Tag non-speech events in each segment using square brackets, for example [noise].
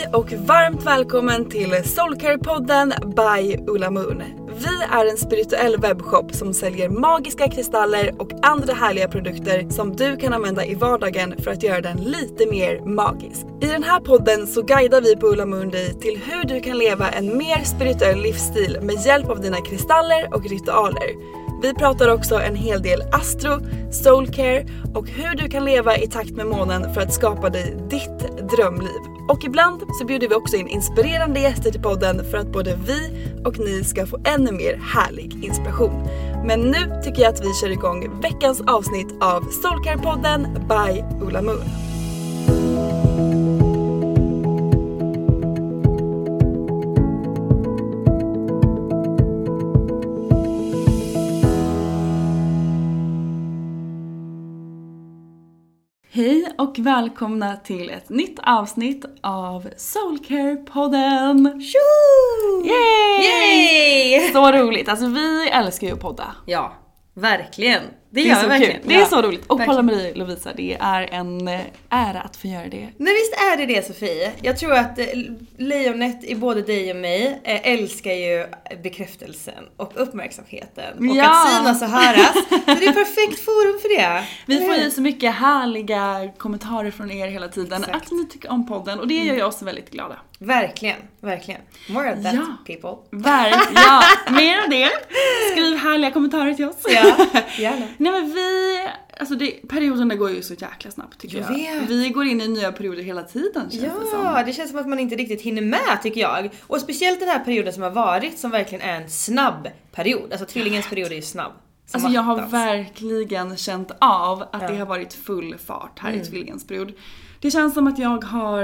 Hej och varmt välkommen till Soulcare-podden by Ulla Moon. Vi är en spirituell webbshop som säljer magiska kristaller och andra härliga produkter som du kan använda i vardagen för att göra den lite mer magisk. I den här podden så guidar vi på Ulla Mundi till hur du kan leva en mer spirituell livsstil med hjälp av dina kristaller och ritualer. Vi pratar också en hel del astro, soulcare och hur du kan leva i takt med månen för att skapa dig ditt drömliv. Och ibland så bjuder vi också in inspirerande gäster till podden för att både vi och ni ska få ännu mer härlig inspiration. Men nu tycker jag att vi kör igång veckans avsnitt av Soulcare-podden by Ulla Moon. Och välkomna till ett nytt avsnitt av Soulcare-podden! Yay! Yay! Så roligt, alltså vi älskar ju att podda. Ja, verkligen. Det, Det är gör så vi verkligen. kul. Det är ja. så roligt. Och verkligen. Paula-Marie Lovisa, det är en eh, ära att få göra det. Men visst är det det Sofie? Jag tror att eh, lejonet i både dig och mig eh, älskar ju bekräftelsen och uppmärksamheten. Och Ja. att synas och höras. Så det är perfekt forum för det. Vi får ju så mycket härliga kommentarer från er hela tiden. Exakt. Att ni tycker om podden och det gör ju oss väldigt glada. Verkligen, verkligen. More of that Ja. people. Verk, ja, [laughs] mer av det. Skriv härliga kommentarer till oss. Ja, gärna. Nej men vi, alltså det, perioderna går ju så jäkla snabbt tycker Jag jag. Vi går in i nya perioder hela tiden känns det som. Ja, det känns som att man inte riktigt hinner med tycker jag. Och speciellt den här perioden som har varit som verkligen är en snabb period. Alltså tvillingens period är ju snabb. Alltså jag har verkligen känt av att Ja. Mm. det har varit full fart här i tvillingens period. Det känns som att jag har,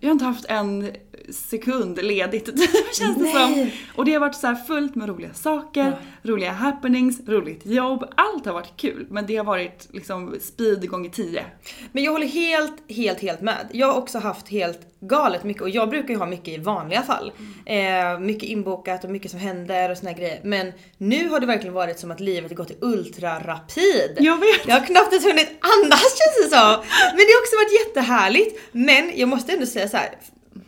jag har inte haft en sekund ledigt [laughs] känns det Nej. som. Och det har varit så här fullt med roliga saker, roliga happenings, roligt jobb. Allt har varit kul men det har varit liksom speed gånger 10. Men jag håller helt, helt, helt med. Jag har också haft helt galet mycket och jag brukar ju ha mycket i vanliga fall. Eh, mycket inbokat och mycket som händer och såna här grejer. Men nu har det verkligen varit som att livet har gått i ultrarapid. Jag vet. Jag har knappt ens hunnit andas känns det som. Men det har också varit jättehärligt. Men jag måste ändå säga så här.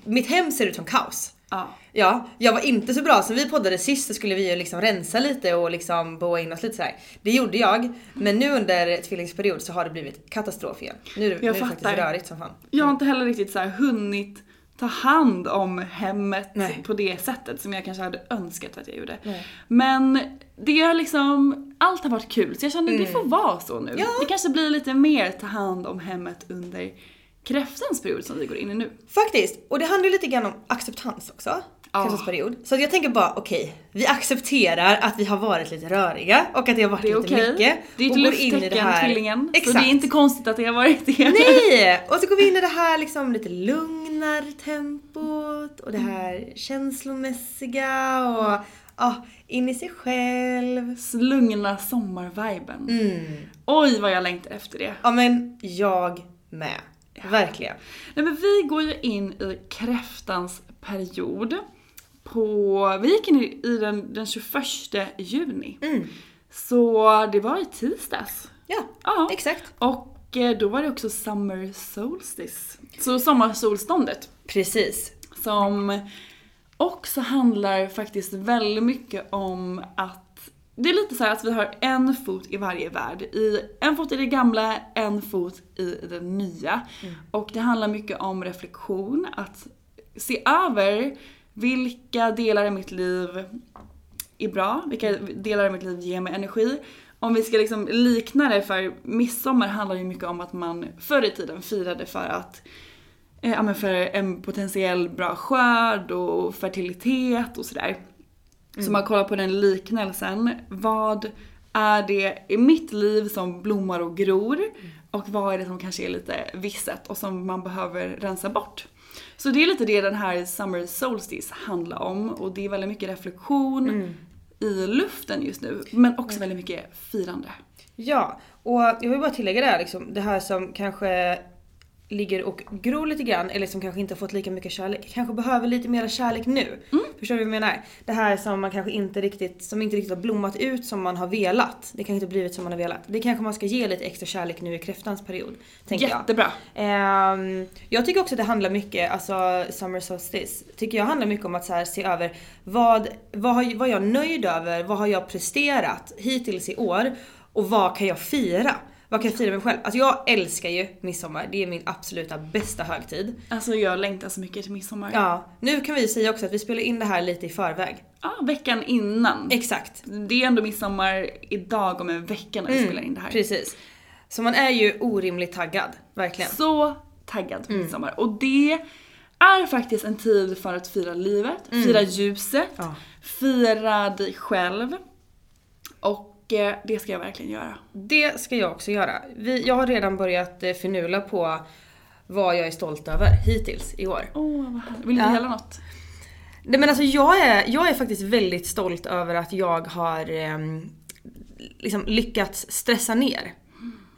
Mitt hem ser ut som kaos. Ja. Ja, jag var inte så bra. Som vi poddade sist så skulle vi ju liksom rensa lite och liksom boa in oss lite sådär. Det gjorde jag. Men nu under tvillingsperiod så har det blivit katastrof igen. Nu, nu är det Jag faktiskt rörigt som fan. Jag har inte heller riktigt så här hunnit ta hand om hemmet Nej. på det sättet som jag kanske hade önskat att jag gjorde. Nej. Men det har liksom, allt har varit kul så jag känner det får vara så nu. Mm. Ja. Det kanske blir lite mer ta hand om hemmet under kräftans period som vi går in i nu. Faktiskt. Och det handlar ju lite grann om acceptans också. Kräftans period. Så jag tänker bara okej, vi accepterar att vi har varit lite röriga och att det har varit Det lite okej. mycket. Det är ett in i lufttecken, tvillingen. Exakt. Så det är inte konstigt att det har varit det. Nej! [laughs] Och så går vi in i det här liksom lite lugnare tempot och det här känslomässiga och ja, in i sig själv. Lugna sommarviben. Mm. Oj vad jag längtar efter det. Ja men jag med. Verkligen. Nej men vi går ju in i kräftans period. På, vi gick in i, den, den 21 juni. Så det var i tisdags. Ja, Ja. exakt. Och eh, då var det också summer solstice. Så sommarsolståndet. Precis. Som också handlar faktiskt väldigt mycket om att det är lite så här att vi har en fot i varje värld. I, en fot i det gamla, en fot i det nya. Och det handlar mycket om reflektion, att se över vilka delar i mitt liv är bra, vilka delar i mitt liv ger mig energi. Om vi ska liksom likna det för midsommar handlar ju mycket om att man förr i tiden firade för att eh, ja, men för en potentiell bra skörd och fertilitet och sådär. Så man kollar på den liknelsen. Vad är det i mitt liv som blommar och gror? Och vad är det som kanske är lite visset och som man behöver rensa bort? Så det är lite det den här Summer Solstice handlar om och det är väldigt mycket reflektion i luften just nu. Men också väldigt mycket firande. Ja, och jag vill bara tillägga det här liksom, det här som kanske ligger och gror lite grann eller som kanske inte har fått lika mycket kärlek, kanske behöver lite mer kärlek nu. Förstår du vad jag menar? Det här som man kanske inte riktigt, som inte riktigt har blommat ut som man har velat. Det kanske inte har blivit som man har velat. Det kanske man ska ge lite extra kärlek nu i kräftans period. Tänker jag. Jättebra. Ehm, jag tycker också att det handlar mycket, alltså Summer Solstice, tycker jag handlar mycket om att här, se över vad, vad, har, vad är jag nöjd över, vad har jag presterat hittills i år och vad kan jag fira? Vad kan jag fira mig själv? Alltså jag älskar ju midsommar, det är min absoluta bästa högtid. Alltså jag längtar så mycket till midsommar. Ja, nu kan vi säga också att vi spelar in det här lite i förväg. Ja, veckan innan. Exakt. Det är ändå midsommar idag om en vecka när vi spelar in det här. Precis. Så man är ju orimligt taggad, verkligen. Så taggad på midsommar. Och det är faktiskt en tid för att fira livet, fira ljuset, Ja. fira dig själv. Och det ska jag verkligen göra. Det ska jag också göra. Vi, jag har redan börjat eh, finula på vad jag är stolt över hittills i år. Åh vad härligt. Vill du Ja. dela något? Nej men alltså jag är, jag är faktiskt väldigt stolt över att jag har ehm, liksom lyckats stressa ner.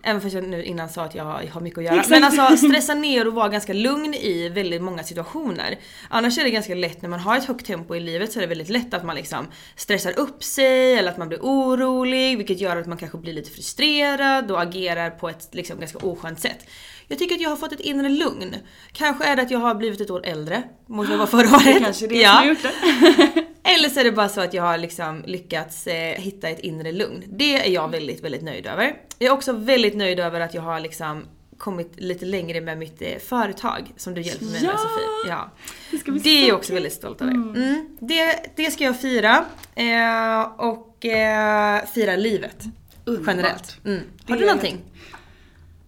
Även fast jag nu innan sa att jag har mycket att göra. Exakt. Men alltså [laughs] stressa ner och vara ganska lugn i väldigt många situationer. Annars är det ganska lätt när man har ett högt tempo i livet så är det väldigt lätt att man liksom stressar upp sig eller att man blir orolig vilket gör att man kanske blir lite frustrerad och agerar på ett liksom ganska oskönt sätt. Jag tycker att jag har fått ett inre lugn. Kanske är det att jag har blivit ett år äldre mot vad jag var förra året. Det kanske det som har gjort det. [laughs] Eller så är det bara så att jag har liksom lyckats eh, hitta ett inre lugn. Det är jag väldigt, väldigt nöjd över. Jag är också väldigt nöjd över att jag har liksom kommit lite längre med mitt eh, företag som du hjälper mig med Ja! Sofie. Ja. Det Det är jag också väldigt stolt över. Mm. Det, det ska jag fira. Eh, och eh, fira livet. Underbart. Generellt. Mm. Har du någonting?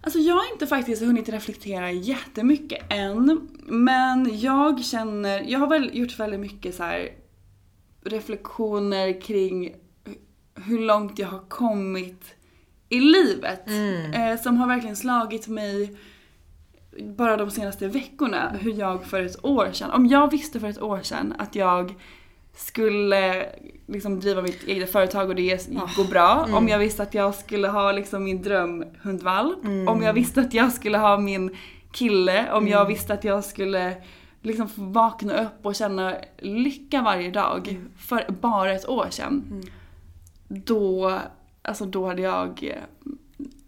Alltså jag har inte faktiskt hunnit reflektera jättemycket än. Men jag känner, jag har väl gjort väldigt mycket så här reflektioner kring hur långt jag har kommit i livet. Eh, som har verkligen slagit mig bara de senaste veckorna. Hur jag för ett år sedan, om jag visste för ett år sedan att jag skulle liksom driva mitt eget företag och det gå bra. Om jag visste att jag skulle ha liksom min drömhundvalp. Om jag visste att jag skulle ha min kille. Om jag visste att jag skulle liksom få vakna upp och känna lycka varje dag. För bara ett år sedan. Då, alltså då hade jag eh,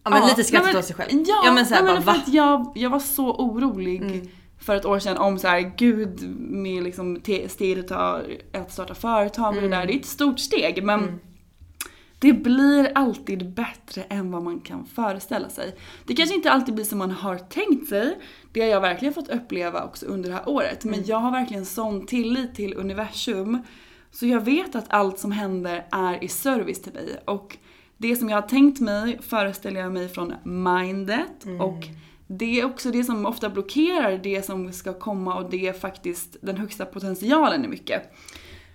Ja men lite nej, skrattat åt sig själv. Ja, ja men såhär nej, bara men för va? att jag, jag var så orolig för ett år sedan om så här, gud med liksom te- steget att ta- att starta företag och det där. Det är ett stort steg men det blir alltid bättre än vad man kan föreställa sig. Det kanske inte alltid blir som man har tänkt sig. Det har jag verkligen fått uppleva också under det här året. Men jag har verkligen sån tillit till universum. Så jag vet att allt som händer är i service till mig. Och det som jag har tänkt mig föreställer jag mig från mindet. Och det är också det som ofta blockerar det som ska komma och det är faktiskt den högsta potentialen i mycket.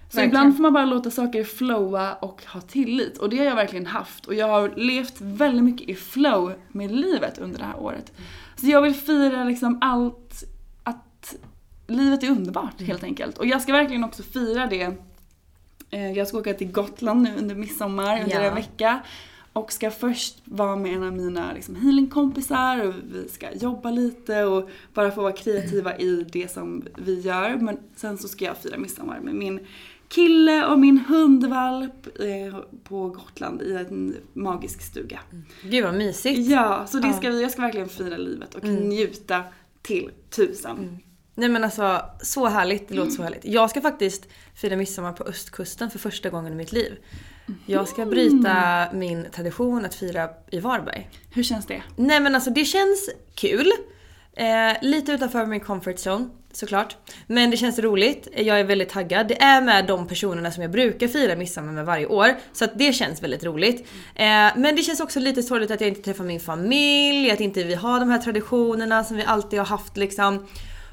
Så Verkligen. ibland får man bara låta saker flowa och ha tillit. Och det har jag verkligen haft. Och jag har levt väldigt mycket i flow med livet under det här året. Så jag vill fira liksom allt, att livet är underbart helt enkelt. Och jag ska verkligen också fira det. Eh, Jag ska åka till Gotland nu under midsommar, under Ja. en vecka. Och ska först vara med en av mina liksom, healingkompisar och vi ska jobba lite och bara få vara kreativa i det som vi gör. Men sen så ska jag fira midsommar med min kille och min hundvalp eh, på Gotland i en magisk stuga. Gud vad mysigt. Ja, så det ska vi, jag ska verkligen fira livet och njuta till tusen. Nej men alltså så härligt, det låter så härligt. Jag ska faktiskt fira midsommar på östkusten för första gången i mitt liv. Jag ska bryta min tradition att fira i Varberg. Hur känns det? Nej men alltså det känns kul. Eh, lite utanför min comfort zone såklart. Men det känns roligt. Jag är väldigt taggad. Det är med de personerna som jag brukar fira midsommar med varje år. Så att det känns väldigt roligt. Eh, men det känns också lite sorgligt att jag inte träffar min familj, att inte vi har de här traditionerna som vi alltid har haft liksom.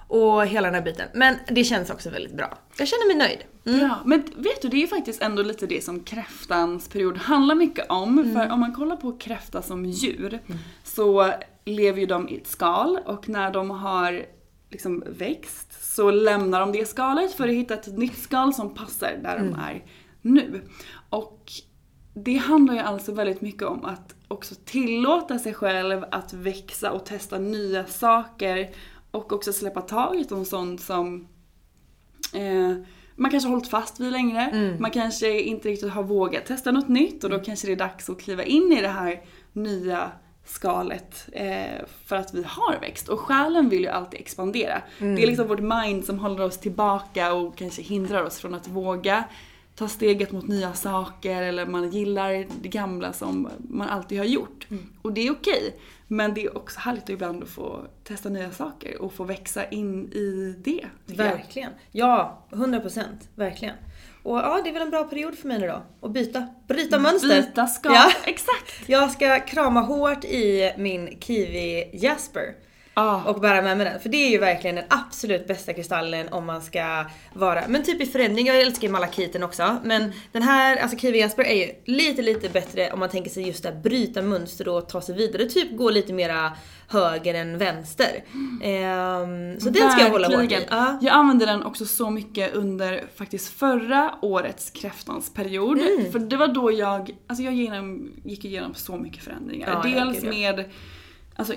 Och hela den här biten. Men det känns också väldigt bra. Jag känner mig nöjd. Mm. Bra. Men vet du, det är ju faktiskt ändå lite det som kräftans period handlar mycket om. Mm. För om man kollar på kräfta som djur så lever ju de i ett skal och när de har liksom växt så lämnar de det skalet för att hitta ett nytt skal som passar där Mm. de är nu. Och det handlar ju alltså väldigt mycket om att också tillåta sig själv att växa och testa nya saker och också släppa taget om sånt som eh, man kanske har hållit fast vid längre. Mm. Man kanske inte riktigt har vågat testa något nytt och då kanske det är dags att kliva in i det här nya skalet eh, för att vi har växt. Och själen vill ju alltid expandera. Mm. Det är liksom vårt mind som håller oss tillbaka och kanske hindrar oss från att våga ta steget mot nya saker eller man gillar det gamla som man alltid har gjort. Mm. Och det är okej. Men det är också härligt ibland att få testa nya saker och få växa in i det. tycker jag. Verkligen. Ja, 100%. Verkligen. Och ja, det är väl en bra period för mig nu då. Att byta. Bryta mönster. Byta skal. Ja. Exakt. Jag ska krama hårt i min kiwi Jasper. Ah. Och bära med mig den. För det är ju verkligen den absolut bästa kristallen om man ska vara, men typ i förändring. Jag älskar ju malakiten också. Men den här, alltså kiwi Jasper är ju lite lite bättre om man tänker sig just här, bryta mönster och ta sig vidare. Typ gå lite mera höger än vänster. Ehm, så den ska jag hålla hårt i. Ja. Jag använde den också så mycket under faktiskt förra årets kräftans period. Mm. För det var då jag, alltså jag genom, gick igenom så mycket förändringar. Ja, Dels med Alltså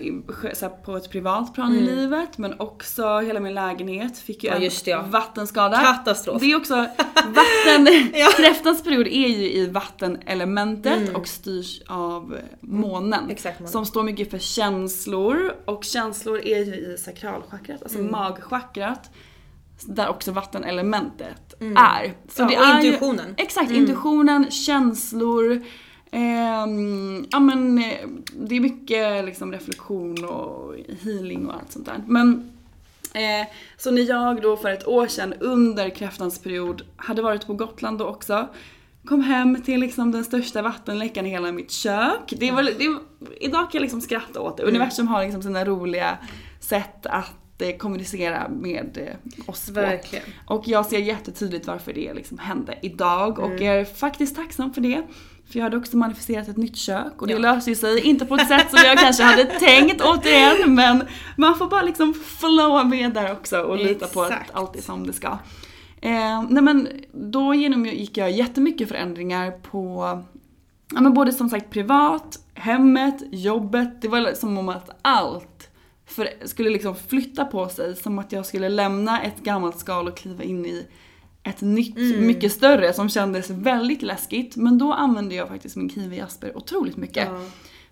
så här, på ett privat plan i livet men också hela min lägenhet fick ju Mm. Ja, en det, ja. vattenskada. Katastrof. Det är också, [laughs] vatten, [laughs] Ja. kräftans period är ju i vattenelementet och styrs av månen. Mm. Exakt. Som står mycket för känslor och känslor är ju i sakralchakrat, alltså Mm. magchakrat. Där också vattenelementet är. Så Mm. Ja, och intuitionen. Mm. Ju, exakt, intuitionen, känslor. Ehm, ja men eh, det är mycket liksom reflektion och healing och allt sånt där. Men Eh, så när jag då för ett år sedan under kräftans period hade varit på Gotland då också Kom hem till liksom den största vattenläckan i hela mitt kök. Det väl, det idag kan jag liksom skratta åt det. Universum har liksom sina roliga sätt att eh, kommunicera med eh, oss på. Verkligen. Och jag ser jättetydligt varför det liksom hände idag och Mm. jag är faktiskt tacksam för det. För jag hade också manifesterat ett nytt kök och det löser ju sig, inte på ett sätt som jag kanske hade [laughs] tänkt återigen men man får bara liksom flowa med där också och lita på att allt är som det ska. Eh, nej men då genomgick jag jättemycket förändringar på Ja men både som sagt privat, hemmet, jobbet. Det var som om att allt för, skulle liksom flytta på sig. Som att jag skulle lämna ett gammalt skal och kliva in i ett nytt, mycket större som kändes väldigt läskigt. Men då använde jag faktiskt min kiwi Jasper otroligt mycket.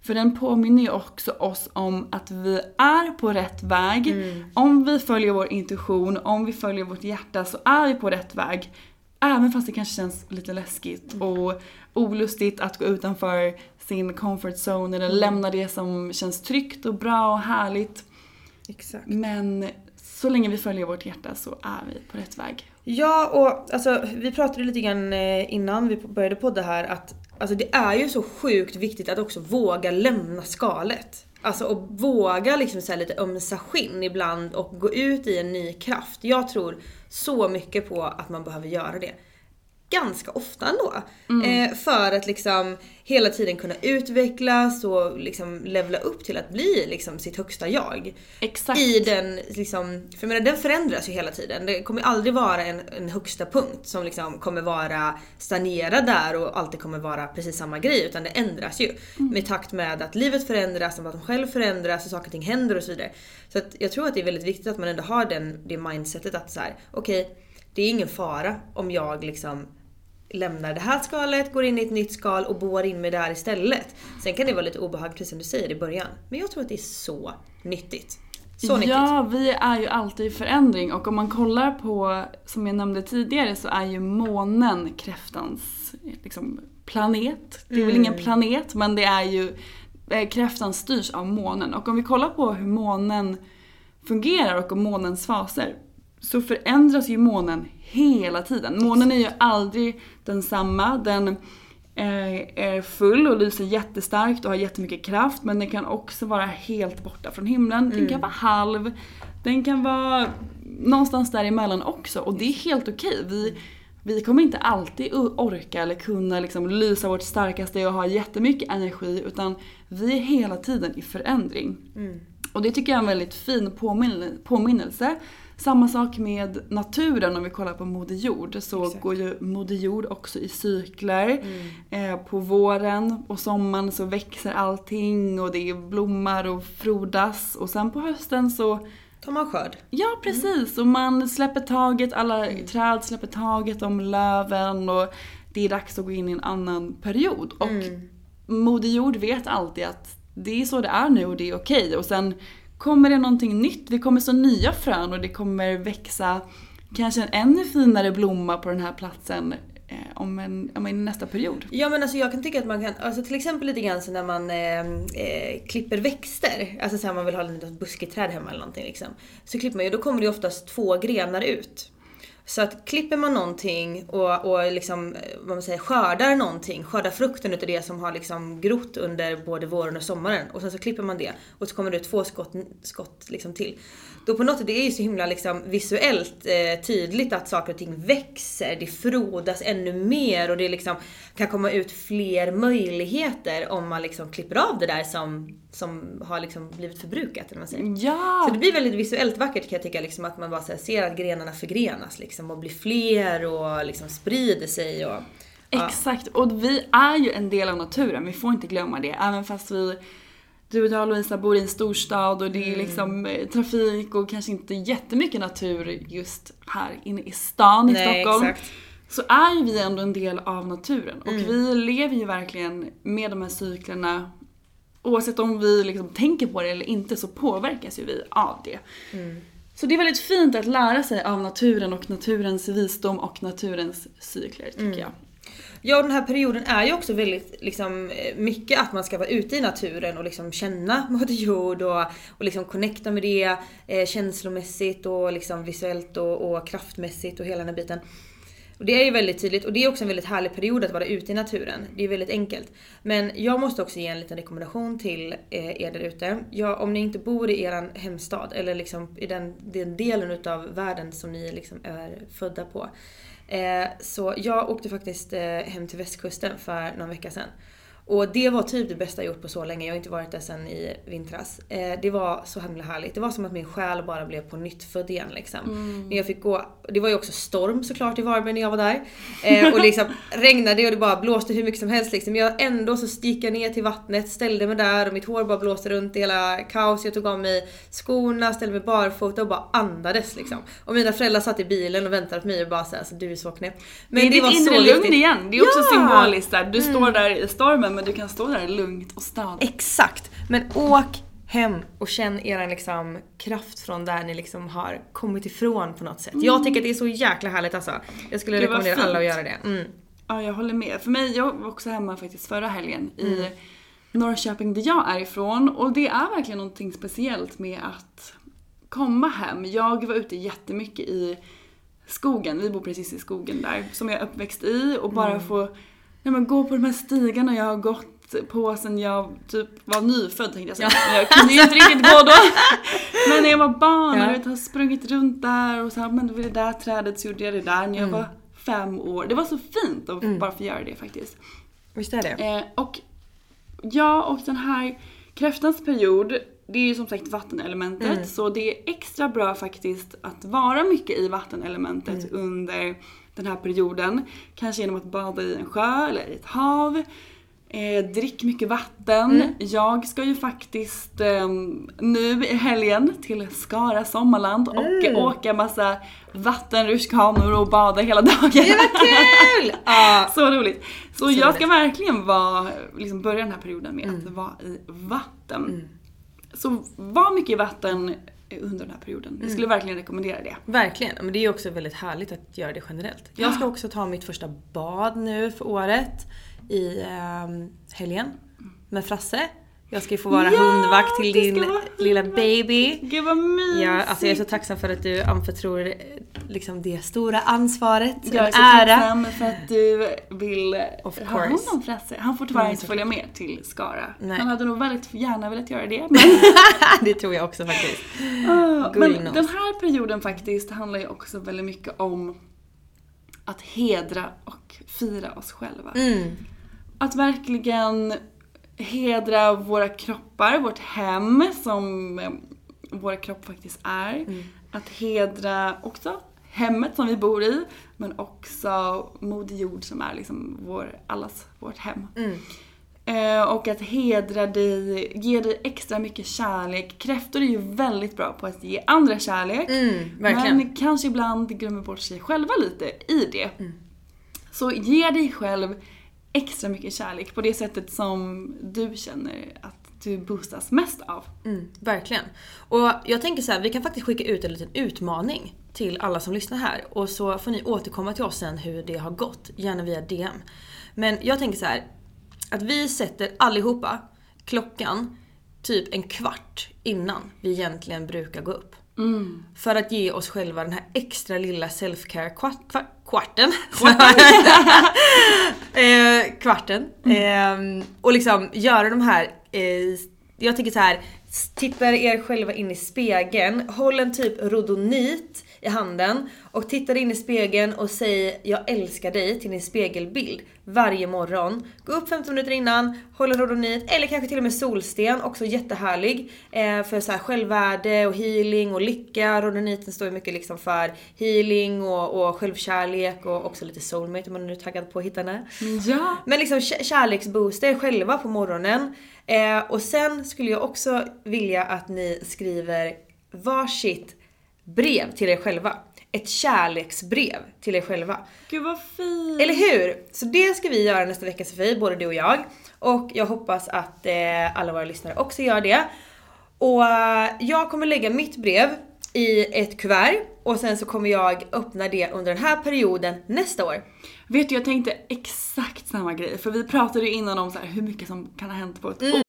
För den påminner ju också oss om att vi är på rätt väg. Om vi följer vår intuition, om vi följer vårt hjärta så är vi på rätt väg. Även fast det kanske känns lite läskigt och olustigt att gå utanför sin comfort zone eller lämna det som känns tryggt och bra och härligt. Exakt. Men så länge vi följer vårt hjärta så är vi på rätt väg. Ja och alltså vi pratade lite grann eh, innan vi började podda här att alltså, det är ju så sjukt viktigt att också våga lämna skalet. Alltså och våga liksom så här lite ömsa skinn ibland och gå ut i en ny kraft. Jag tror så mycket på att man behöver göra det ganska ofta ändå. Eh, för att liksom hela tiden kunna utvecklas och liksom levla upp till att bli liksom sitt högsta jag. Exakt. I den liksom, för jag menar den förändras ju hela tiden. Det kommer aldrig vara en, en högsta punkt som liksom kommer vara stagnerad där och alltid kommer vara precis samma grej utan det ändras ju. Med takt med att livet förändras, att man själv förändras och saker och ting händer och så vidare. Så att jag tror att det är väldigt viktigt att man ändå har den, det mindsetet att så här, okej det är ingen fara om jag liksom lämnar det här skalet, går in i ett nytt skal och boar in mig där istället. Sen kan det vara lite obehagligt precis som du säger i början. Men jag tror att det är så nyttigt. Så nyttigt. Ja, vi är ju alltid i förändring och om man kollar på, som jag nämnde tidigare, så är ju månen kräftans liksom, planet. Det är väl ingen planet, men det är ju, eh, kräftan styrs av månen. Och om vi kollar på hur månen fungerar och om månens faser så förändras ju månen hela tiden. Månen är ju aldrig densamma. Den eh, är full och lyser jättestarkt och har jättemycket kraft men den kan också vara helt borta från himlen. Den kan vara halv. Den kan vara någonstans däremellan också och det är helt okej. Vi, vi kommer inte alltid orka eller kunna liksom lysa vårt starkaste och ha jättemycket energi utan vi är hela tiden i förändring. Och det tycker jag är en väldigt fin påminn- påminnelse. Samma sak med naturen om vi kollar på Moder Jord så går ju Moder Jord också i cykler. Eh, på våren och sommaren så växer allting och det blommar och frodas och sen på hösten så Tar man skörd. Ja precis och man släpper taget, alla träd släpper taget om löven och det är dags att gå in i en annan period. Och Moder Jord vet alltid att det är så det är nu och det är okej. Och sen kommer det någonting nytt, det kommer så nya frön och det kommer växa kanske en ännu finare blomma på den här platsen eh, om, en, om en nästa period. Ja men alltså jag kan tycka att man kan, alltså till exempel lite grann så när man eh, eh klipper växter, alltså så här man vill ha ett buskigt busketräd hemma eller någonting liksom. Så klipper man ju, då kommer det ju oftast två grenar ut. Så att klipper man någonting och, och liksom, eh, vad man säger, skördar någonting, skördar frukten utav det som har liksom grott under både våren och sommaren och sen så klipper man det och så kommer det ut två skott, skott liksom till. Då på något sätt, det är ju så himla liksom visuellt eh, tydligt att saker och ting växer, det frodas ännu mer och det liksom kan komma ut fler möjligheter om man liksom klipper av det där som, som har liksom blivit förbrukat. Eller man säger. Ja! Så det blir väldigt visuellt vackert kan jag tycka, liksom, att man bara här, ser att grenarna förgrenas liksom, och blir fler och liksom sprider sig. Och, ja. Exakt, och vi är ju en del av naturen, vi får inte glömma det. Även fast vi, du och jag Lovisa bor i en storstad och det Mm. är liksom eh, trafik och kanske inte jättemycket natur just här inne i stan i Nej, Stockholm. exakt. Så är ju vi ändå en del av naturen. Och Mm. vi lever ju verkligen med de här cyklerna. Oavsett om vi liksom tänker på det eller inte så påverkas ju vi av det. Mm. Så det är väldigt fint att lära sig av naturen och naturens visdom och naturens cykler tycker Mm. jag. Ja, och den här perioden är ju också väldigt liksom, eh, mycket att man ska vara ute i naturen och liksom känna [laughs] Moder Jord och, och liksom connecta med det eh, känslomässigt och liksom visuellt och, och kraftmässigt och hela den här biten. Och det är ju väldigt tydligt och det är också en väldigt härlig period att vara ute i naturen. Det är väldigt enkelt. Men jag måste också ge en liten rekommendation till eh, er där ute. Ja, om ni inte bor i er hemstad eller liksom i den, den delen utav världen som ni liksom är födda på. Eh, så jag åkte faktiskt eh, hem till västkusten för någon vecka sedan. Och det var typ det bästa jag gjort på så länge. Jag har inte varit där sedan i vintras. Eh, det var så himla härligt. Det var som att min själ bara blev på nytt född igen liksom. När jag fick gå, det var ju också storm såklart i Varberg när jag var där. Eh, och liksom [laughs] regnade och det bara blåste hur mycket som helst liksom. Jag ändå så gick jag ner till vattnet, ställde mig där och mitt hår bara blåste runt i hela kaos. Jag tog av mig skorna, ställde mig barfota och bara andades liksom. Och mina föräldrar satt i bilen och väntade på mig och bara såhär, alltså, du är så knäpp. Men det är ditt inre lugn igen. Det är också Ja! Mm. symboliskt där. Du står där i stormen men du kan stå där lugnt och stadigt. Exakt! Men åk hem och känn er liksom kraft från där ni liksom har kommit ifrån på något sätt. Jag tycker att det är så jäkla härligt alltså. Jag skulle rekommendera alla att göra det. Mm. Ja, jag håller med. För mig, jag var också hemma faktiskt förra helgen i Norrköping där jag är ifrån. Och det är verkligen någonting speciellt med att komma hem. Jag var ute jättemycket i skogen, vi bor precis i skogen där, som jag är uppväxt i och bara få ja, men, gå på de här stigarna jag har gått på sen jag typ var nyfödd tänkte jag säga. Men jag kunde ju inte riktigt gå då. Men när jag var barn och Ja. jag vet, har sprungit runt där och så här, men vid det där trädet så gjorde jag det där när jag var fem år. Det var så fint att bara få göra det faktiskt. Visst är det? Eh, och ja, och den här kräftans period, det är ju som sagt vattenelementet så det är extra bra faktiskt att vara mycket i vattenelementet under den här perioden. Kanske genom att bada i en sjö eller i ett hav. Eh, drick mycket vatten. Jag ska ju faktiskt eh, nu i helgen till Skara Sommarland och eh, åka massa vattenrutschkanor och bada hela [laughs] dagen. Det var kul! [laughs] ja. Så roligt. Så, jag ska roligt. verkligen vara, liksom börja den här perioden med att vara i vatten. Så var mycket i vatten under den här perioden. Jag skulle verkligen rekommendera det. Verkligen, men det är ju också väldigt härligt att göra det generellt. Jag ska också ta mitt första bad nu för året i ehm, helgen med Frasse. Jag ska ju få vara Ja, hundvakt till din lilla baby. Gud vad mysigt! Ja, alltså jag är så tacksam för att du anförtror eh, liksom det stora ansvaret. Jag är så ära. tacksam för att du vill Of ha hand course. om Frasse. Han får tyvärr inte följa med till Skara. Nej. Han hade nog väldigt gärna velat göra det. Men, [laughs] det tror jag också faktiskt. Gooding men knows. den här perioden faktiskt handlar ju också väldigt mycket om att hedra och fira oss själva. Mm. Att verkligen hedra våra kroppar, vårt hem som eh, våra kropp faktiskt är. Mm. Att hedra också hemmet som vi bor i men också Moder Jord som är liksom vår, allas vårt hem. Mm. Eh, och att hedra dig, ge dig extra mycket kärlek. Kräftor är ju väldigt bra på att ge andra kärlek. Mm. Men kanske ibland glömmer bort sig själva lite i det. Mm. Så ge dig själv extra mycket kärlek på det sättet som du känner att du boostas mest av. Mm, verkligen. Och jag tänker så här, vi kan faktiskt skicka ut en liten utmaning till alla som lyssnar här. Och så får ni återkomma till oss sen hur det har gått, gärna via DM. Men jag tänker så här, att vi sätter allihopa klockan typ en kvart innan vi egentligen brukar gå upp. För att ge oss själva den här extra lilla self-care kvart, kvart, kvarten. [laughs] eh, kvarten. Eh, och liksom göra de här, eh, jag tänker så här. Titta er själva in i spegeln, håll en typ rodonit i handen och titta in i spegeln och säg jag älskar dig till din spegelbild varje morgon. Gå upp 15 minuter innan, håll en rodonit eller kanske till och med solsten, också jättehärlig. Eh, för så här självvärde och healing och lycka. Rodoniten står ju mycket liksom för healing och, och självkärlek och också lite soulmate om man nu är taggad på att hitta henne. Ja. Men liksom kä- kärleksboosta er själva på morgonen. Eh, och sen skulle jag också vilja att ni skriver varsitt brev till er själva. Ett kärleksbrev till er själva. Gud vad fint! Eller hur? Så det ska vi göra nästa vecka Sofie, både du och jag. Och jag hoppas att eh, alla våra lyssnare också gör det. Och eh, jag kommer lägga mitt brev i ett kuvert och sen så kommer jag öppna det under den här perioden nästa år. Vet du, jag tänkte exakt samma grej. För vi pratade ju innan om så här, hur mycket som kan ha hänt på ett år.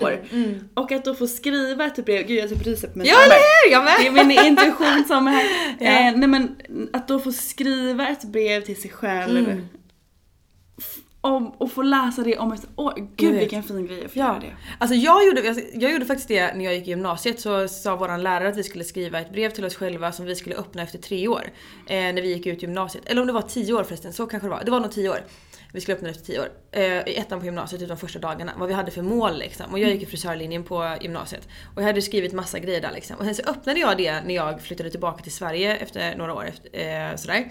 Mm. Och att då få skriva ett brev, gud jag typ ryser på mig. Ja, eller? Jag med. Det är min intuition som är här. [laughs] Ja. Eh, nej men att då få skriva ett brev till sig själv. Mm. Om, och få läsa det om ett år. Gud vilken fin grej att få göra det. Alltså jag gjorde, jag, jag gjorde faktiskt det när jag gick i gymnasiet så sa våran lärare att vi skulle skriva ett brev till oss själva som vi skulle öppna efter tre år. Eh, när vi gick ut gymnasiet. Eller om det var tio år förresten, så kanske det var. Det var nog tio år. Vi skulle öppna det efter tio år. Eh, I ettan på gymnasiet, typ de första dagarna. Vad vi hade för mål liksom. Och jag gick i frisörlinjen på gymnasiet. Och jag hade skrivit massa grejer där liksom. Och sen så öppnade jag det när jag flyttade tillbaka till Sverige efter några år. Efter, eh, sådär.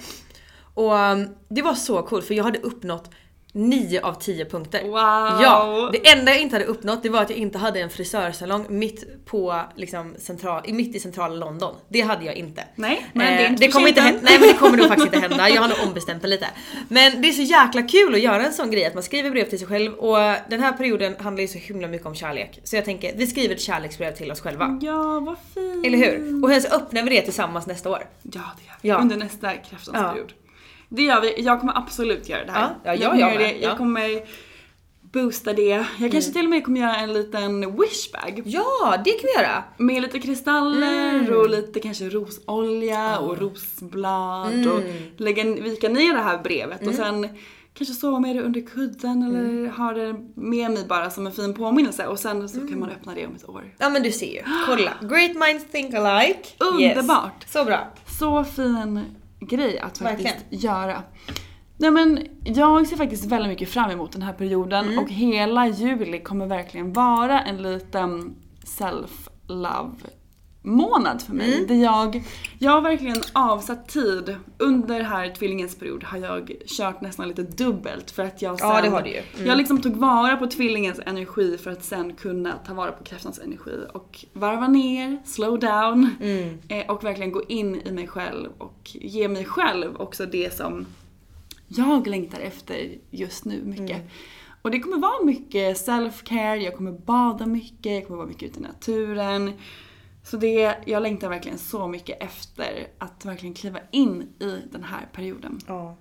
Och mm, det var så coolt för jag hade uppnått 9 av 10 punkter. Wow! Ja! Det enda jag inte hade uppnått det var att jag inte hade en frisörsalong mitt på liksom central, mitt i centrala London. Det hade jag inte. Nej, men det är inte det kommer inte än. hända, Nej men det kommer nog faktiskt inte hända. Jag har nog ombestämt mig lite. Men det är så jäkla kul att göra en sån grej att man skriver brev till sig själv och den här perioden handlar ju så himla mycket om kärlek. Så jag tänker, vi skriver ett kärleksbrev till oss själva. Ja, vad fint. Eller hur? Och sen så öppnar vi det tillsammans nästa år. Ja, det gör vi. Ja. Under nästa kräftans Ja. Det gör vi. Jag kommer absolut göra det här. Ja, ja, jag jag, med. det. jag Ja. kommer boosta det. Jag kanske till och med kommer göra en liten wishbag. Ja, det kan vi göra! Med lite kristaller Mm. och lite kanske rosolja och rosblad och lägga, vika ner det här brevet och sen kanske sova med det under kudden eller ha det med mig bara som en fin påminnelse och sen så kan man öppna det om ett år. Ja men du ser ju. Kolla. Great minds think alike. Underbart. Yes. Så bra. Så fin grej att faktiskt Verkligen. göra. Nej men jag ser faktiskt väldigt mycket fram emot den här perioden Mm. och hela juli kommer verkligen vara en liten self-love månad för mig. Mm. Där jag, jag har verkligen avsatt tid. Under här tvillingens period har jag kört nästan lite dubbelt för att jag sen, Ja, det har du ju. Mm. Jag liksom tog vara på tvillingens energi för att sen kunna ta vara på kräftans energi och varva ner, slow down Mm. eh, och verkligen gå in i mig själv och ge mig själv också det som jag längtar efter just nu mycket. Mm. Och det kommer vara mycket self-care, jag kommer bada mycket, jag kommer vara mycket ute i naturen. Så det, jag längtar verkligen så mycket efter att verkligen kliva in i den här perioden. Ja.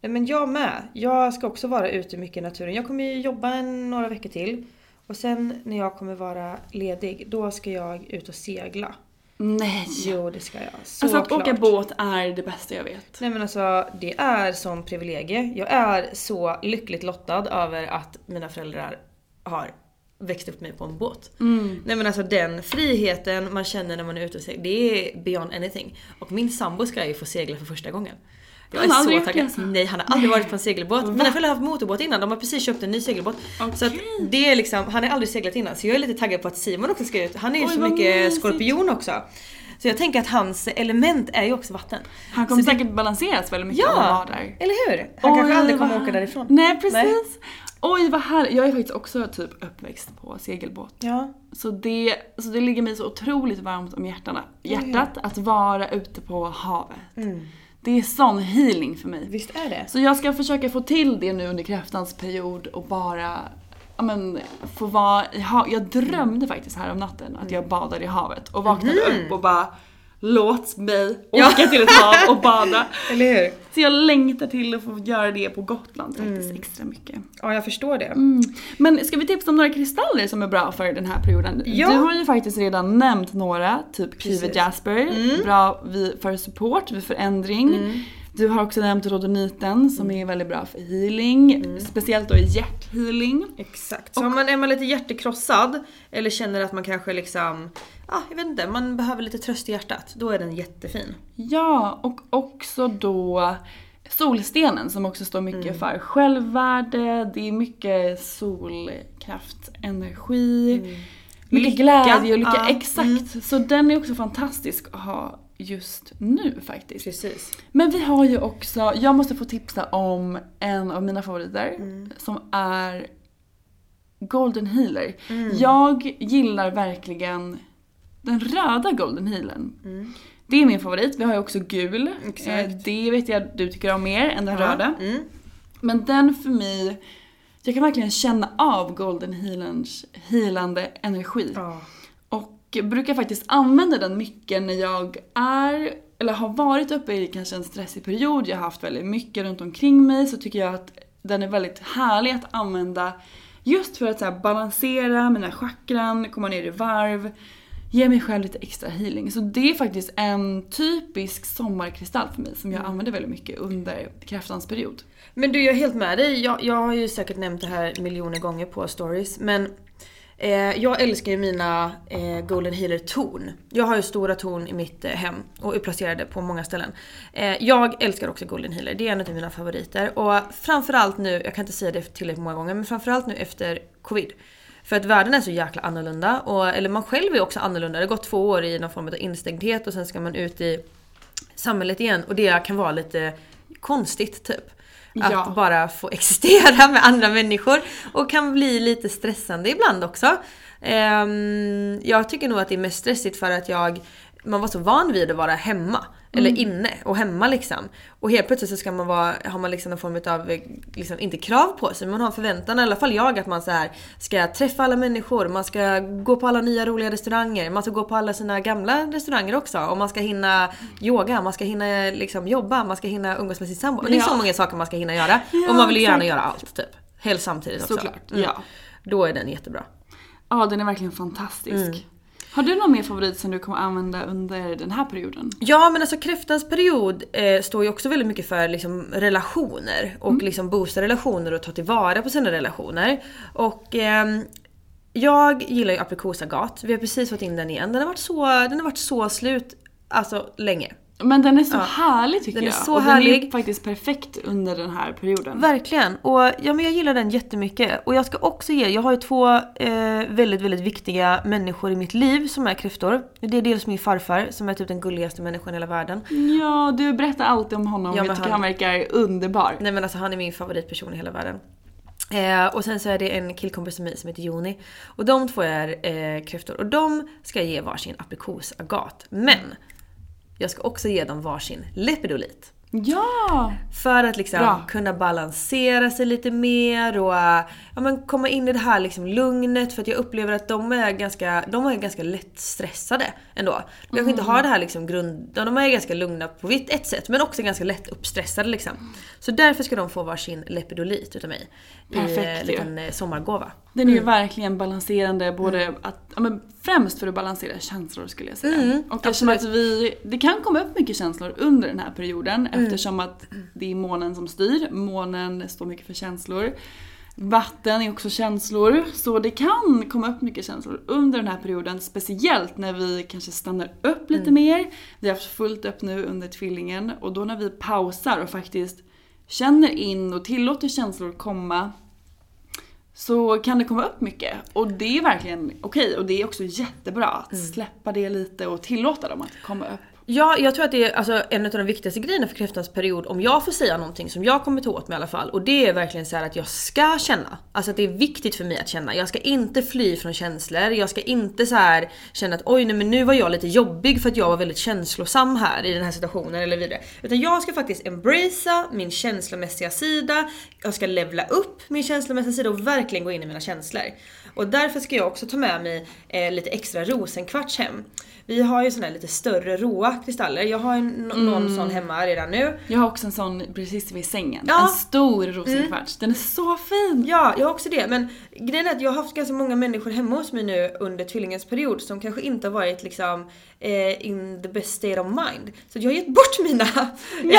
Nej men jag med. Jag ska också vara ute mycket i naturen. Jag kommer ju jobba en, några veckor till. Och sen när jag kommer vara ledig, då ska jag ut och segla. Nej! Jo det ska jag. Så alltså att åka klart. båt är det bästa jag vet. Nej men alltså det är sån privilegie. Jag är så lyckligt lottad över att mina föräldrar har växt upp mig på en båt. Nej men alltså den friheten man känner när man är ute och seglar, det är beyond anything. Och min sambo ska ju få segla för första gången. Jag Han är aldrig så det taggad. Nej han har aldrig varit på en segelbåt. Mina föräldrar har haft motorbåt innan, de har precis köpt en ny segelbåt. Så att det är liksom, han har aldrig seglat innan. Så jag är lite taggad på att Simon också ska ut. Han är ju Oj, så mycket mysigt. skorpion också. Så jag tänker att hans element är ju också vatten. Han kommer Så det- säkert balanseras väldigt mycket Ja, av att vara där. eller hur? Han Oj, kanske aldrig kommer åka därifrån. Nej precis. Oj vad härligt. Jag är faktiskt också typ uppväxt på segelbåt. Ja. Så det, så det ligger mig så otroligt varmt om hjärtarna, hjärtat att vara ute på havet. Det är sån healing för mig. Visst är det? Så jag ska försöka få till det nu under kräftans period och bara ja, men, få vara i havet. Jag drömde faktiskt här om natten att jag badade i havet och vaknade upp och bara Låt mig åka till ett hav och bada. [laughs] Eller hur? Så jag längtar till att få göra det på Gotland faktiskt extra mycket. Ja, jag förstår det. Men ska vi tipsa om några kristaller som är bra för den här perioden? Ja. Du har ju faktiskt redan nämnt några, typ Precis. Jasper, bra vid, för support, vid förändring. Du har också nämnt rhodoniten som är väldigt bra för healing. Speciellt då hjärthealing. Exakt. Så om man är man lite hjärtekrossad eller känner att man kanske liksom, ja jag vet inte, man behöver lite tröst i hjärtat. Då är den jättefin. Ja, och också då solstenen som också står mycket för självvärde. Det är mycket solkraftenergi. Mycket Lycka. glädje och lycka. Ja, Mm. Exakt. Så den är också fantastisk att ha just nu faktiskt. Precis. Men vi har ju också, jag måste få tipsa om en av mina favoriter som är Golden Healer. Jag gillar verkligen den röda Golden Healern. Det är min favorit. Vi har ju också gul. Exakt. Eh, Det vet jag du tycker om mer än den Ja. röda. Mm. Men den för mig, jag kan verkligen känna av Golden Healerns healande energi. Ja. Brukar faktiskt använda den mycket när jag är, eller har varit uppe i kanske en stressig period, jag har haft väldigt mycket runt omkring mig, så tycker jag att den är väldigt härlig att använda just för att så balansera mina chakran, komma ner i varv, ge mig själv lite extra healing. Så det är faktiskt en typisk sommarkristall för mig som jag använder väldigt mycket under kräftans period. Men du, jag är helt med dig. Jag, jag har ju säkert nämnt det här miljoner gånger på stories. Men eh, jag älskar ju mina eh, Golden Healer torn. Jag har ju stora torn i mitt eh, hem och är placerade på många ställen. Eh, jag älskar också Golden Healer, det är en av mina favoriter. Och framförallt nu, jag kan inte säga det tillräckligt många gånger, men framförallt nu efter covid. För att världen är så jäkla annorlunda, och, eller man själv är också annorlunda. Det har gått två år i någon form av instängdhet och sen ska man ut i samhället igen och det kan vara lite konstigt typ. Att Ja. bara få [laughs] existera med andra människor och kan bli lite stressande ibland också. Ehm, jag tycker nog att det är mest stressigt för att jag man var så van vid att vara hemma. Eller inne och hemma liksom. Och helt plötsligt så ska man vara, har man liksom en form av, liksom, inte krav på sig, men man har förväntan, i alla fall jag, att man så här ska träffa alla människor, man ska gå på alla nya roliga restauranger, man ska gå på alla sina gamla restauranger också. Och man ska hinna yoga, man ska hinna liksom jobba, man ska hinna umgås med sin sambo. Det är Ja. så många saker man ska hinna göra. Ja, och man vill ju gärna göra allt typ. Helst samtidigt också. Såklart, Mm. ja. Då är den jättebra. Ja, den är verkligen fantastisk. Mm. Har du någon mer favorit som du kommer använda under den här perioden? Ja men alltså kräftans period eh, står ju också väldigt mycket för liksom, relationer och liksom boosta relationer och ta tillvara på sina relationer. Och ehm, jag gillar ju aprikosagat. Vi har precis fått in den igen. Den har varit så, den har varit så slut alltså länge. Men den är så Ja. härlig tycker Den är jag. så och den är härlig. faktiskt perfekt under den här perioden. Verkligen. Och ja, men jag gillar den jättemycket. Och jag ska också ge, jag har ju två eh, väldigt, väldigt viktiga människor i mitt liv som är kräftor. Det är dels min farfar som är typ den gulligaste människan i hela världen. Ja, du berättar alltid om honom. Ja, jag tycker han- han verkar underbar. Nej men alltså han är min favoritperson i hela världen. Eh, och sen så är det en killkompis till mig som heter Joni. Och de två är eh, kräftor. Och de ska jag ge varsin aprikosagat. Men! Jag ska också ge dem varsin lepidolit. Ja! För att liksom Bra. kunna balansera sig lite mer och ja, men komma in i det här liksom lugnet. För att jag upplever att de är ganska, de är ganska lätt stressade ändå. De kanske inte har det här liksom grund... De är ganska lugna på ett sätt men också ganska lätt uppstressade liksom. Så därför ska de få varsin lepidolit utav mig. I Perfekt en ju. liten eh, sommargåva. Den är ju Mm. verkligen balanserande både att, ja, men främst för att balansera känslor skulle jag säga. Mm, och eftersom att vi, det kan komma upp mycket känslor under den här perioden Mm. eftersom att det är månen som styr. Månen står mycket för känslor. Vatten är också känslor, så det kan komma upp mycket känslor under den här perioden. Speciellt när vi kanske stannar upp lite Mm. mer. Vi har haft fullt upp nu under tvillingen och då när vi pausar och faktiskt känner in och tillåter känslor komma så kan det komma upp mycket. Och det är verkligen okej och det är också jättebra att Mm. släppa det lite och tillåta dem att komma upp. Ja, jag tror att det är alltså, en av de viktigaste grejerna för kräftans period, om jag får säga någonting som jag kommer ta åt mig i alla fall. Och det är verkligen så här att jag ska känna. Alltså att det är viktigt för mig att känna. Jag ska inte fly från känslor. Jag ska inte så här känna att oj nej men nu var jag lite jobbig för att jag var väldigt känslosam här i den här situationen eller vidare. Utan jag ska faktiskt embracea min känslomässiga sida. Jag ska levla upp min känslomässiga sida och verkligen gå in i mina känslor. Och därför ska jag också ta med mig eh, lite extra rosenkvarts hem. Vi har ju här lite större råa kristaller. Jag har ju n- någon sån hemma redan nu. Jag har också en sån precis vid sängen. Ja. En stor rosenkvarts. Den är så fin! Ja, jag har också det. Men grejen är att jag har haft ganska många människor hemma hos mig nu under tvillingens period som kanske inte har varit liksom eh, in the best state of mind. Så jag har gett bort mina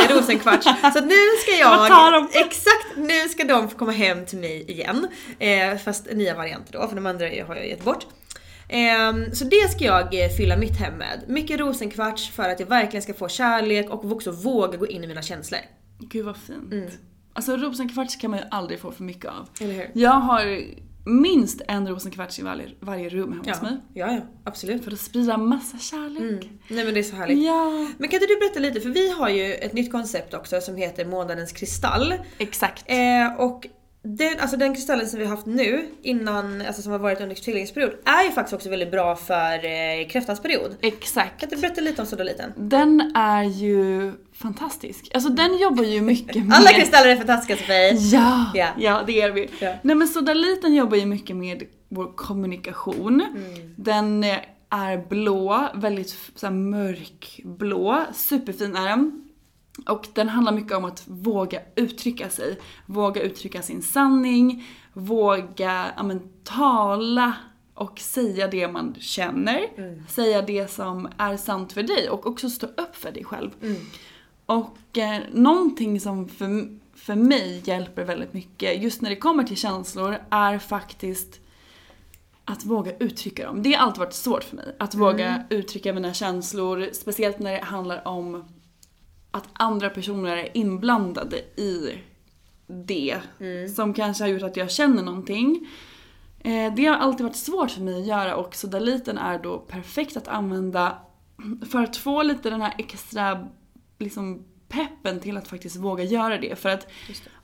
eh, rosenkvarts. Så nu ska [laughs] jag... De? Exakt! Nu ska de få komma hem till mig igen. Eh, fast nya varianter då, för de andra har jag gett bort. Ehm, så det ska jag eh, fylla mitt hem med. Mycket rosenkvarts för att jag verkligen ska få kärlek och också våga gå in i mina känslor. Gud vad fint. Alltså rosenkvarts kan man ju aldrig få för mycket av. Eller hur? Jag har minst en rosenkvarts i varje, varje rum hemma hos Ja, mig. ja, ja absolut. För att sprida massa kärlek. Nej men det är så härligt. Ja. Men kan inte du berätta lite, för vi har ju ett nytt koncept också som heter månadens kristall. Exakt. Eh, och den, alltså den kristallen som vi har haft nu, innan, alltså som har varit under tillgänglighetsperiod, är ju faktiskt också väldigt bra för eh, kräftans period. Exakt. Kan du berätta lite om sodaliten? Den är ju fantastisk. Alltså den jobbar ju mycket [laughs] med... Alla kristaller är fantastiska Sofie! Ja, Ja. ja det är vi. Ja. Nej men Sodaliten jobbar ju mycket med vår kommunikation. Mm. Den eh, är blå, väldigt så här mörkblå, superfin är den. Och den handlar mycket om att våga uttrycka sig. Våga uttrycka sin sanning, våga ja, men, tala och säga det man känner. Säga det som är sant för dig och också stå upp för dig själv. Och eh, någonting som för, för mig hjälper väldigt mycket just när det kommer till känslor är faktiskt att våga uttrycka dem. Det har alltid varit svårt för mig. Att våga uttrycka mina känslor, speciellt när det handlar om att andra personer är inblandade i det. Som kanske har gjort att jag känner någonting. Eh, det har alltid varit svårt för mig att göra och sodaliten är då perfekt att använda för att få lite den här extra liksom, peppen till att faktiskt våga göra det. För att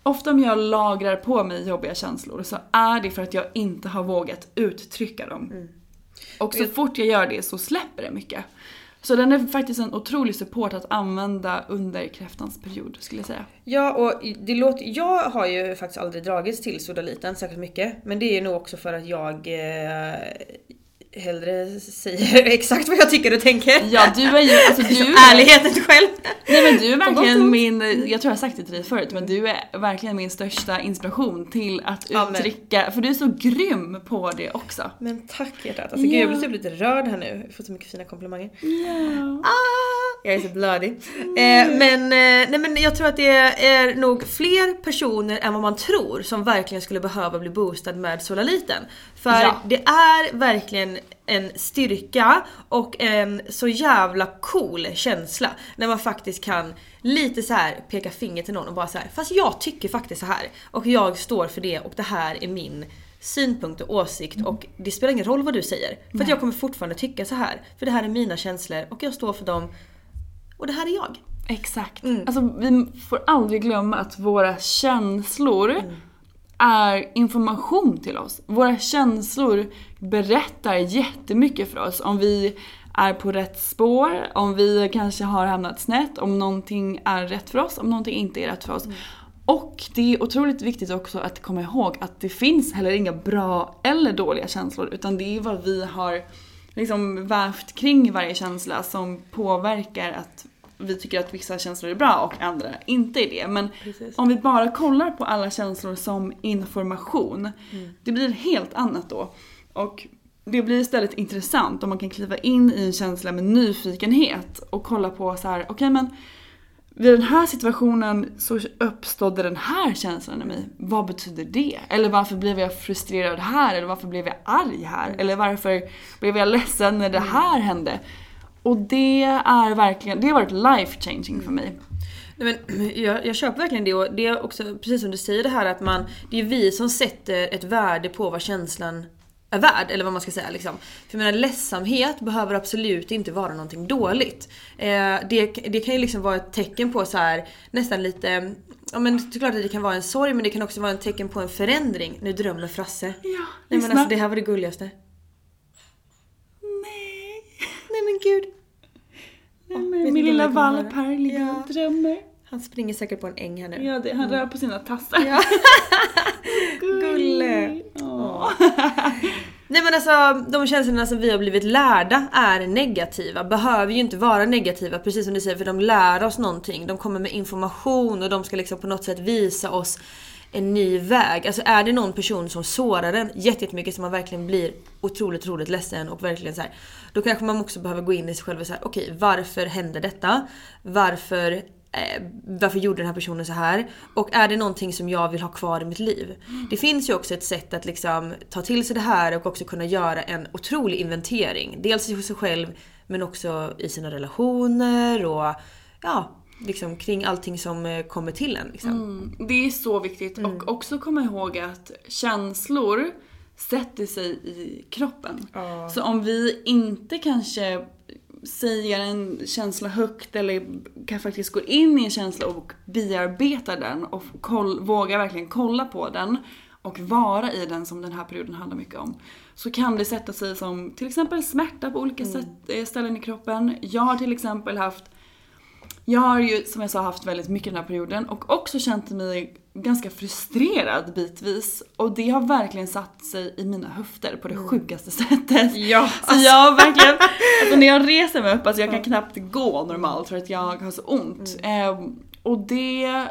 ofta om jag lagrar på mig jobbiga känslor så är det för att jag inte har vågat uttrycka dem. Och så fort jag gör det så släpper det mycket. Så den är faktiskt en otrolig support att använda under kräftans period skulle jag säga. Ja och det låter, jag har ju faktiskt aldrig dragits till sodaliten särskilt mycket. Men det är ju nog också för att jag eh, hellre säger [laughs] exakt vad jag tycker och tänker. Ja du är ju, alltså du är, Ärligheten själv. Nej men du är verkligen min, jag tror jag har sagt det till dig förut, men du är verkligen min största inspiration till att Ja, uttrycka, för du är så grym på det också. Men tack hjärtat. Alltså gud jag blir Ja. typ lite rörd här nu. Jag får så mycket fina komplimanger. Ja. Ah, jag är så blödig. Eh, men, eh, nej, men jag tror att det är nog fler personer än vad man tror som verkligen skulle behöva bli boostad med solaliten. För Ja. det är verkligen en styrka och en så jävla cool känsla när man faktiskt kan lite så här peka finger till någon och bara så här, fast jag tycker faktiskt så här och jag står för det och det här är min synpunkt och åsikt och det spelar ingen roll vad du säger. För att jag kommer fortfarande tycka så här. För det här är mina känslor och jag står för dem. Och det här är jag. Exakt. Alltså vi får aldrig glömma att våra känslor är information till oss. Våra känslor berättar jättemycket för oss om vi är på rätt spår, om vi kanske har hamnat snett, om någonting är rätt för oss, om någonting inte är rätt för oss. Och det är otroligt viktigt också att komma ihåg att det finns heller inga bra eller dåliga känslor utan det är vad vi har liksom vävt kring varje känsla som påverkar att vi tycker att vissa känslor är bra och andra inte är det. Men om vi bara kollar på alla känslor som information, det blir helt annat då. Och det blir istället intressant om man kan kliva in i en känsla med nyfikenhet och kolla på så här, okej men vid den här situationen så uppstod den här känslan i mig. Vad betyder det? Eller varför blev jag frustrerad här? Eller varför blev jag arg här? Eller varför blev jag ledsen när det här hände? Och det är verkligen, det har varit life changing för mig. Nej, men [clears throat] jag, jag köper verkligen det och det är också precis som du säger det här att man, det är vi som sätter ett värde på vad känslan är värd, eller vad man ska säga liksom. För jag menar ledsamhet behöver absolut inte vara någonting dåligt. Eh, det, det kan ju liksom vara ett tecken på så här nästan lite Ja men det är klart att det kan vara en sorg men det kan också vara ett tecken på en förändring. Nu drömmer Frasse. Ja, Nej men alltså det här var det gulligaste. Nej. Men gud. Nej, men min lilla valp här ligger Ja. och drömmer. Han springer säkert på en äng här nu. Ja, det, han rör på sina tassar. Ja. [laughs] Gulle. Nej men alltså de känslorna som vi har blivit lärda är negativa. Behöver ju inte vara negativa precis som du säger för de lär oss någonting. De kommer med information och de ska liksom på något sätt visa oss en ny väg. Alltså är det någon person som sårar en jättemycket som man verkligen blir otroligt, otroligt ledsen och verkligen så här, Då kanske man också behöver gå in i sig själv och säga okej okay, varför hände detta? Varför eh, varför gjorde den här personen så här? Och är det någonting som jag vill ha kvar i mitt liv? Mm. Det finns ju också ett sätt att liksom ta till sig det här och också kunna göra en otrolig inventering. Dels i sig själv men också i sina relationer och ja, liksom, kring allting som eh, kommer till en. Liksom. Mm, det är så viktigt mm. och också komma ihåg att känslor sätter sig i kroppen. Oh. Så om vi inte kanske säger en känsla högt eller kan faktiskt gå in i en känsla och bearbeta den och koll, våga verkligen kolla på den och vara i den som den här perioden handlar mycket om. Så kan det sätta sig som till exempel smärta på olika mm. sätt, eh, ställen i kroppen. Jag har till exempel haft jag har ju som jag sa haft väldigt mycket den här perioden och också känt mig ganska frustrerad bitvis. Och det har verkligen satt sig i mina höfter på det mm. sjukaste [laughs] sättet. Ja, så jag verkligen, [laughs] alltså när jag reser mig upp, alltså jag kan knappt gå normalt för att jag har så ont. Mm. Eh, och det,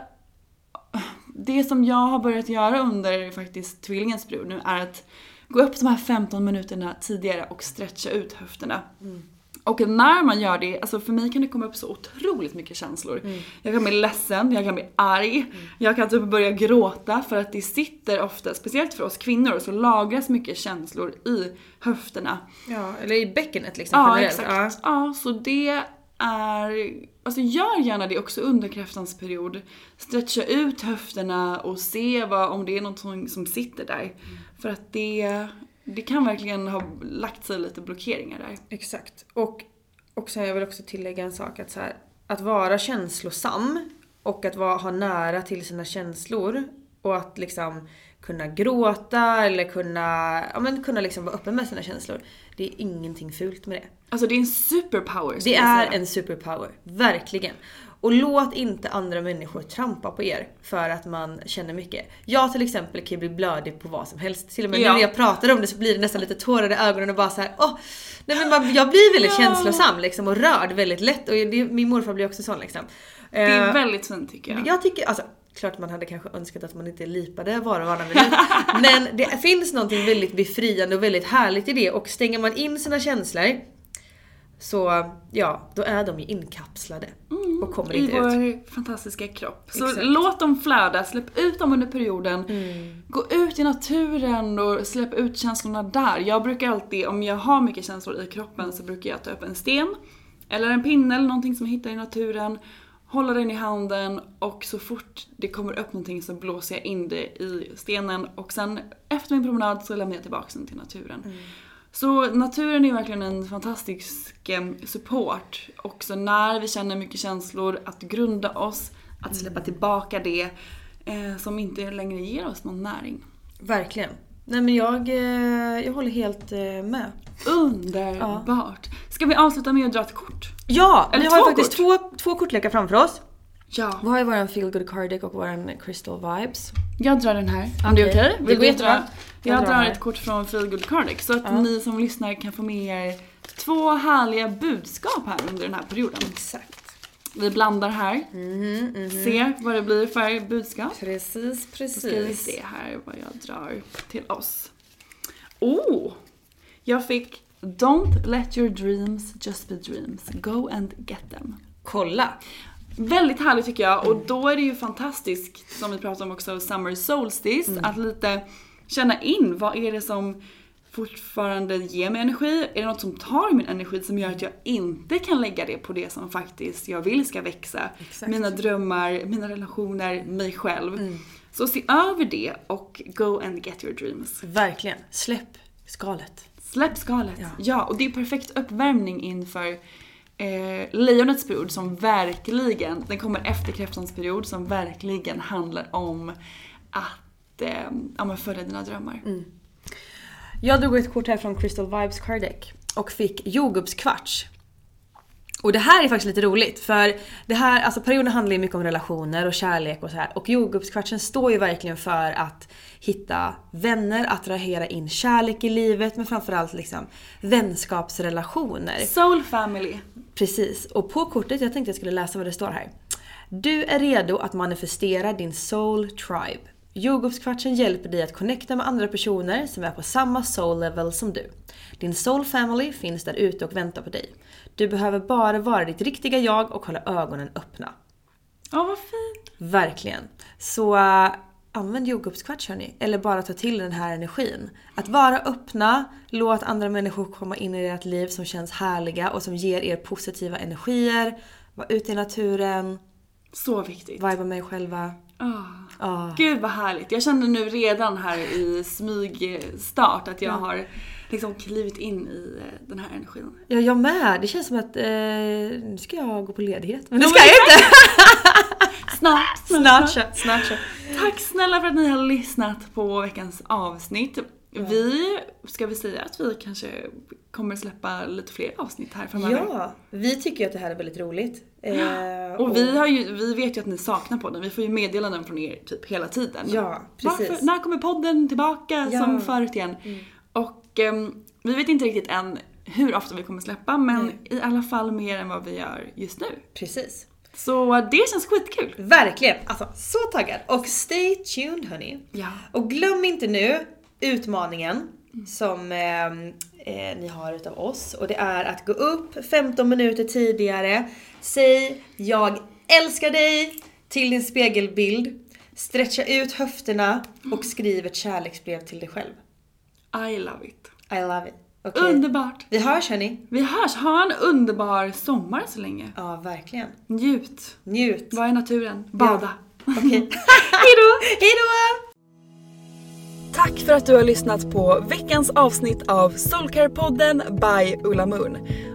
det som jag har börjat göra under faktiskt tvillingens period nu är att gå upp de här 15 minuterna tidigare och stretcha ut höfterna. Mm. Och när man gör det, alltså för mig kan det komma upp så otroligt mycket känslor. Mm. Jag kan bli ledsen, jag kan bli arg, mm. jag kan typ börja gråta för att det sitter ofta, speciellt för oss kvinnor, så lagras mycket känslor i höfterna. Ja, eller i bäckenet liksom Ja, generellt. exakt. Ja. ja, så det är, alltså gör gärna det också under kräftans period. Stretcha ut höfterna och se vad, om det är någonting som sitter där. Mm. För att det det kan verkligen ha lagt sig lite blockeringar där. Exakt. Och också, jag vill också tillägga en sak att så här, att vara känslosam och att vara, ha nära till sina känslor och att liksom kunna gråta eller kunna, ja, men kunna liksom vara öppen med sina känslor. Det är ingenting fult med det. Alltså det är en superpower. Det är en superpower, verkligen. Och låt inte andra människor trampa på er för att man känner mycket. Jag till exempel kan ju bli blödig på vad som helst. Till och med ja. när jag pratar om det så blir det nästan lite tårar i ögonen och bara så här, åh, nej men man, jag blir väldigt ja. känslosam liksom och rörd väldigt lätt och det, min morfar blir också sån liksom. Det är uh, väldigt fint tycker jag. Jag tycker, alltså klart man hade kanske önskat att man inte lipade var och varannan minut. [laughs] men det finns någonting väldigt befriande och väldigt härligt i det och stänger man in sina känslor så ja, då är de ju inkapslade mm, och kommer inte ut. I vår fantastiska kropp. Så Exakt. låt dem flöda, släpp ut dem under perioden. Mm. Gå ut i naturen och släpp ut känslorna där. Jag brukar alltid, om jag har mycket känslor i kroppen så brukar jag ta upp en sten eller en pinne eller någonting som jag hittar i naturen. Hålla den i handen och så fort det kommer upp någonting så blåser jag in det i stenen och sen efter min promenad så lämnar jag tillbaka den till naturen. Mm. Så naturen är verkligen en fantastisk eh, support. Också när vi känner mycket känslor, att grunda oss, att släppa mm. tillbaka det eh, som inte längre ger oss någon näring. Verkligen. Nej men jag, eh, jag håller helt eh, med. Underbart! Ja. Ska vi avsluta med att dra ett kort? Ja! Eller vi har faktiskt två, två kortlekar framför oss. Ja. Vi har ju våran feel good card och våran crystal vibes. Jag drar den här. Om det är okej? Okay? Vill du dra? Jag, drar ett kort från Feel Good Cardic så att ja. ni som lyssnar kan få med er två härliga budskap här under den här perioden. Exakt. Vi blandar här. Mm -hmm, mm -hmm. Se vad det blir för budskap. Precis, precis. Då ska vi se här vad jag drar till oss. Oh! Jag fick Don't let your dreams just be dreams. Go and get them. Kolla! Väldigt härligt tycker jag och då är det ju fantastiskt, som vi pratade om också, Summer Solstice, mm. att lite känna in vad är det som fortfarande ger mig energi? Är det något som tar min energi som gör att jag inte kan lägga det på det som faktiskt jag vill ska växa? Exakt. Mina drömmar, mina relationer, mig själv. Mm. Så se över det och go and get your dreams. Verkligen. Släpp skalet. Släpp skalet. Ja, ja och det är perfekt uppvärmning inför eh, lejonets period som verkligen, den kommer efter kräftans period som verkligen handlar om att eh, ja, följa dina drömmar. Mm. Jag drog ett kort här från Crystal Vibes Card Deck och fick jordgubbskvarts. Och det här är faktiskt lite roligt för det här, alltså perioden handlar ju mycket om relationer och kärlek och så här. Och jordgubbskvartsen står ju verkligen för att hitta vänner, attrahera in kärlek i livet men framförallt liksom vänskapsrelationer. Soul family. Precis. Och på kortet, jag tänkte jag skulle läsa vad det står här. Du är redo att manifestera din soul tribe. Jordgubbskvartsen hjälper dig att connecta med andra personer som är på samma soul level som du. Din soul family finns där ute och väntar på dig. Du behöver bara vara ditt riktiga jag och hålla ögonen öppna. Ja, vad fint. Verkligen. Så använd jordgubbskvarts hörni. Eller bara ta till den här energin. Att vara öppna, låt andra människor komma in i ert liv som känns härliga och som ger er positiva energier. Var ute i naturen. Så viktigt. Viba med er själva. Oh. Oh. Gud vad härligt. Jag känner nu redan här i smygstart att jag har liksom klivit in i eh, den här energin. Ja, jag med. Det känns som att eh, nu ska jag gå på ledighet. Men det ska jag inte! [laughs] snart, snart, snart, snart. Tack snälla för att ni har lyssnat på veckans avsnitt. Vi, ska vi säga att vi kanske kommer släppa lite fler avsnitt här framöver? Ja, vi tycker ju att det här är väldigt roligt. Eh, och, och vi, har ju, vi vet ju att ni saknar podden, vi får ju meddelanden från er typ hela tiden. Ja, precis. Varför, när kommer podden tillbaka ja. som förut igen? Mm. Och eh, vi vet inte riktigt än hur ofta vi kommer släppa, men mm. i alla fall mer än vad vi gör just nu. Precis. Så det känns skitkul. Verkligen! Alltså så taggad. Och stay tuned hörni. Ja. Och glöm inte nu utmaningen som eh, eh, ni har utav oss och det är att gå upp 15 minuter tidigare, säg “Jag älskar dig” till din spegelbild, stretcha ut höfterna och skriv ett kärleksbrev till dig själv. I love it. I love it. Okay. Underbart! Vi hörs hörni! Vi hörs! Ha en underbar sommar så länge. Ja, verkligen. Njut! Njut! Var i naturen. Bada! Ja. Okej. [laughs] Okay. Hejdå! Hejdå! Tack för att du har lyssnat på veckans avsnitt av Soulcare-podden by Ulla Moon.